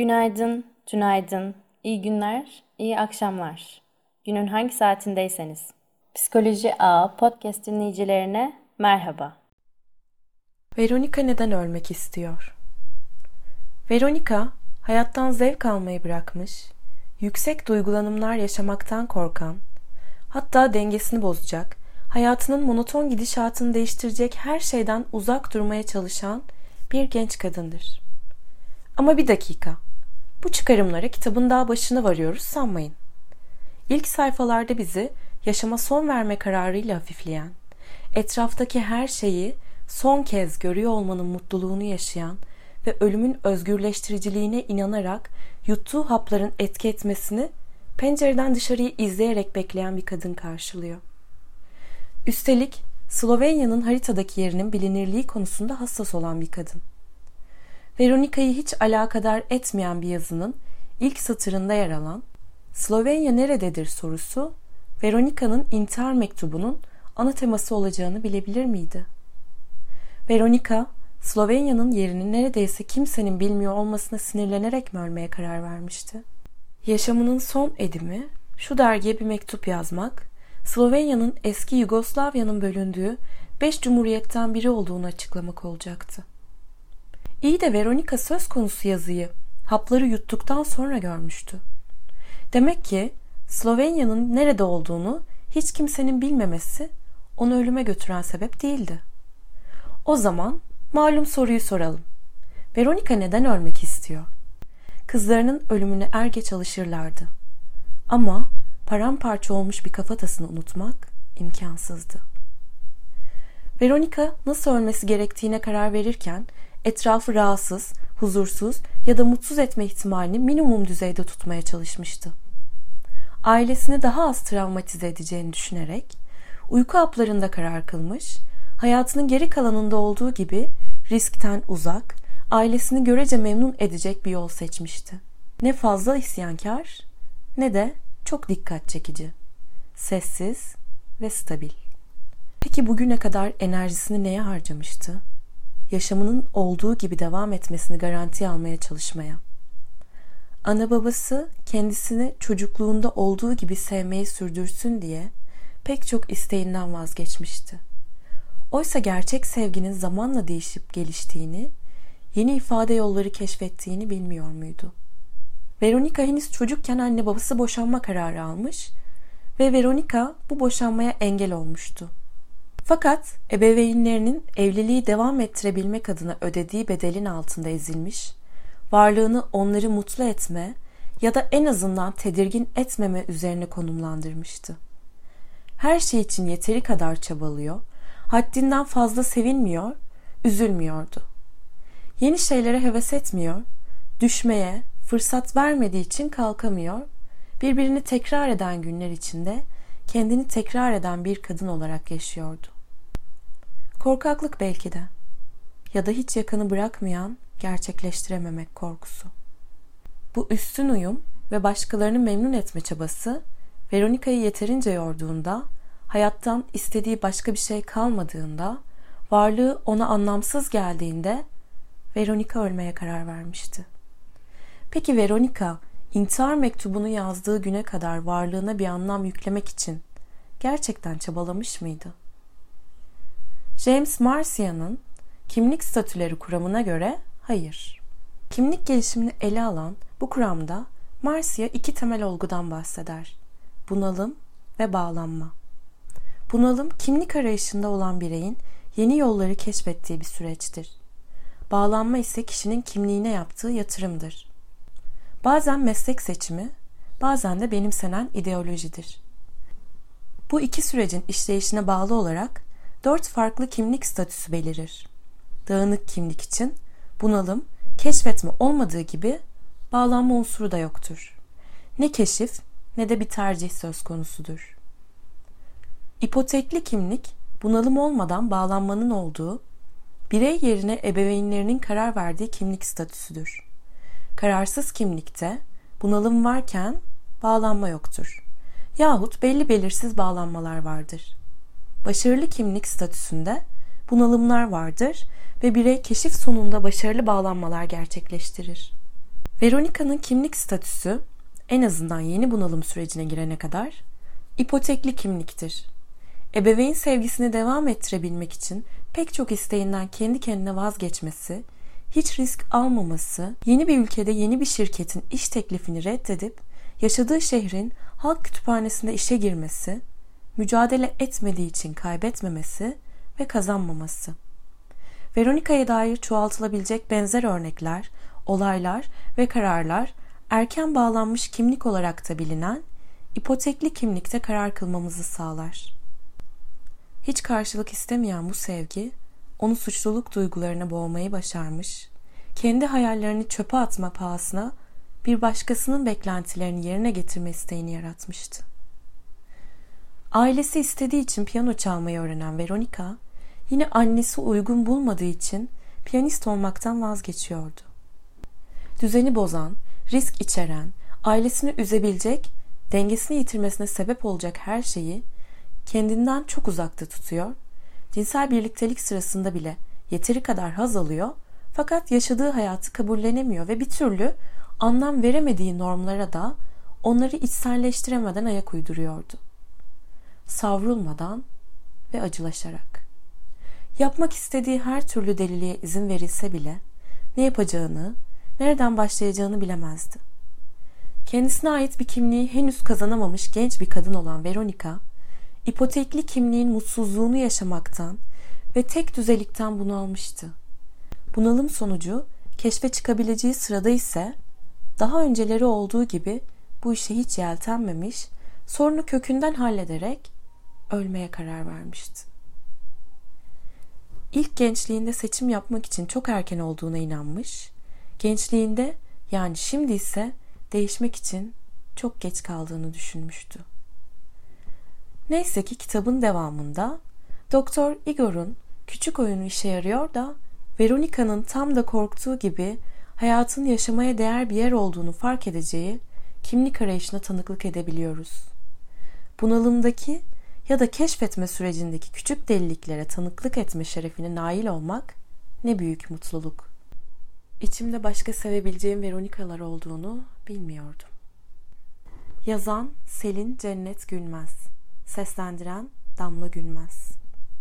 Günaydın, tünaydın, iyi günler, iyi akşamlar. Günün hangi saatindeyseniz. Psikoloji A podcast dinleyicilerine merhaba. Veronica neden ölmek istiyor? Veronica hayattan zevk almayı bırakmış, yüksek duygulanımlar yaşamaktan korkan, hatta dengesini bozacak, hayatının monoton gidişatını değiştirecek her şeyden uzak durmaya çalışan bir genç kadındır. Ama bir dakika. Bu çıkarımlara kitabın daha başına varıyoruz sanmayın. İlk sayfalarda bizi yaşama son verme kararıyla hafifleyen, etraftaki her şeyi son kez görüyor olmanın mutluluğunu yaşayan ve ölümün özgürleştiriciliğine inanarak yuttuğu hapların etki etmesini pencereden dışarıyı izleyerek bekleyen bir kadın karşılıyor. Üstelik Slovenya'nın haritadaki yerinin bilinirliği konusunda hassas olan bir kadın. Veronika'yı hiç alakadar etmeyen bir yazının ilk satırında yer alan Slovenya nerededir sorusu Veronika'nın intihar mektubunun ana teması olacağını bilebilir miydi? Veronika, Slovenya'nın yerini neredeyse kimsenin bilmiyor olmasına sinirlenerek mi ölmeye karar vermişti? Yaşamının son edimi şu dergiye bir mektup yazmak, Slovenya'nın eski Yugoslavya'nın bölündüğü beş cumhuriyetten biri olduğunu açıklamak olacaktı. İyi de Veronika söz konusu yazıyı hapları yuttuktan sonra görmüştü. Demek ki Slovenya'nın nerede olduğunu hiç kimsenin bilmemesi onu ölüme götüren sebep değildi. O zaman malum soruyu soralım. Veronika neden ölmek istiyor? Kızlarının ölümüne er geç alışırlardı. Ama paramparça olmuş bir kafatasını unutmak imkansızdı. Veronika nasıl ölmesi gerektiğine karar verirken etrafı rahatsız, huzursuz ya da mutsuz etme ihtimalini minimum düzeyde tutmaya çalışmıştı. Ailesini daha az travmatize edeceğini düşünerek uyku haplarında karar kılmış, hayatının geri kalanında olduğu gibi riskten uzak, ailesini görece memnun edecek bir yol seçmişti. Ne fazla isyankar ne de çok dikkat çekici. Sessiz ve stabil. Peki bugüne kadar enerjisini neye harcamıştı? Yaşamının olduğu gibi devam etmesini garanti almaya çalışmaya. Ana babası kendisini çocukluğunda olduğu gibi sevmeyi sürdürsün diye pek çok isteğinden vazgeçmişti. Oysa gerçek sevginin zamanla değişip geliştiğini, yeni ifade yolları keşfettiğini bilmiyor muydu? Veronica henüz çocukken anne babası boşanma kararı almış ve Veronica bu boşanmaya engel olmuştu. Fakat ebeveynlerinin evliliği devam ettirebilmek adına ödediği bedelin altında ezilmiş, varlığını onları mutlu etme ya da en azından tedirgin etmeme üzerine konumlandırmıştı. Her şey için yeteri kadar çabalıyor, haddinden fazla sevinmiyor, üzülmüyordu. Yeni şeylere heves etmiyor, düşmeye fırsat vermediği için kalkamıyor, birbirini tekrar eden günler içinde kendini tekrar eden bir kadın olarak yaşıyordu. Korkaklık belki de. Ya da hiç yakını bırakmayan gerçekleştirememek korkusu. Bu üstün uyum ve başkalarını memnun etme çabası Veronica'yı yeterince yorduğunda, hayattan istediği başka bir şey kalmadığında, varlığı ona anlamsız geldiğinde Veronica ölmeye karar vermişti. Peki Veronica intihar mektubunu yazdığı güne kadar varlığına bir anlam yüklemek için gerçekten çabalamış mıydı? James Marcia'nın kimlik statüleri kuramına göre hayır. Kimlik gelişimini ele alan bu kuramda Marcia iki temel olgudan bahseder. Bunalım ve bağlanma. Bunalım kimlik arayışında olan bireyin yeni yolları keşfettiği bir süreçtir. Bağlanma ise kişinin kimliğine yaptığı yatırımdır. Bazen meslek seçimi, bazen de benimsenen ideolojidir. Bu iki sürecin işleyişine bağlı olarak dört farklı kimlik statüsü belirir. Dağınık kimlik için bunalım, keşfetme olmadığı gibi bağlanma unsuru da yoktur. Ne keşif ne de bir tercih söz konusudur. İpotekli kimlik, bunalım olmadan bağlanmanın olduğu, birey yerine ebeveynlerinin karar verdiği kimlik statüsüdür. Kararsız kimlikte bunalım varken bağlanma yoktur. Yahut belli belirsiz bağlanmalar vardır. Başarılı kimlik statüsünde bunalımlar vardır ve birey keşif sonunda başarılı bağlanmalar gerçekleştirir. Veronica'nın kimlik statüsü en azından yeni bunalım sürecine girene kadar ipotekli kimliktir. Ebeveyn sevgisini devam ettirebilmek için pek çok isteğinden kendi kendine vazgeçmesi, hiç risk almaması, yeni bir ülkede yeni bir şirketin iş teklifini reddedip yaşadığı şehrin halk kütüphanesinde işe girmesi, mücadele etmediği için kaybetmemesi ve kazanmaması. Veronica'ya dair çoğaltılabilecek benzer örnekler, olaylar ve kararlar erken bağlanmış kimlik olarak da bilinen ipotekli kimlikte karar kılmamızı sağlar. Hiç karşılık istemeyen bu sevgi onu suçluluk duygularına boğmayı başarmış, kendi hayallerini çöpe atma pahasına bir başkasının beklentilerini yerine getirme isteğini yaratmıştı. Ailesi istediği için piyano çalmayı öğrenen Veronica, yine annesi uygun bulmadığı için piyanist olmaktan vazgeçiyordu. Düzeni bozan, risk içeren, ailesini üzebilecek, dengesini yitirmesine sebep olacak her şeyi kendinden çok uzakta tutuyor, cinsel birliktelik sırasında bile yeteri kadar haz alıyor fakat yaşadığı hayatı kabullenemiyor ve bir türlü anlam veremediği normlara da onları içselleştiremeden ayak uyduruyordu. Savrulmadan ve acılaşarak. Yapmak istediği her türlü deliliğe izin verilse bile ne yapacağını, nereden başlayacağını bilemezdi. Kendisine ait bir kimliği henüz kazanamamış genç bir kadın olan Veronica, ipotekli kimliğin mutsuzluğunu yaşamaktan ve tek düzelikten bunu almıştı. Bunalım sonucu keşfe çıkabileceği sırada ise daha önceleri olduğu gibi bu işe hiç yeltenmemiş, sorunu kökünden hallederek ölmeye karar vermişti. İlk gençliğinde seçim yapmak için çok erken olduğuna inanmış, gençliğinde yani şimdi ise değişmek için çok geç kaldığını düşünmüştü. Neyse ki kitabın devamında Doktor Igor'un küçük oyunu işe yarıyor da Veronica'nın tam da korktuğu gibi hayatın yaşamaya değer bir yer olduğunu fark edeceği kimlik arayışına tanıklık edebiliyoruz. Bunalımdaki ya da keşfetme sürecindeki küçük deliliklere tanıklık etme şerefine nail olmak ne büyük mutluluk. İçimde başka sevebileceğim Veronikalar olduğunu bilmiyordum. Yazan Selin Cennet Gülmez Seslendiren Damla Gülmez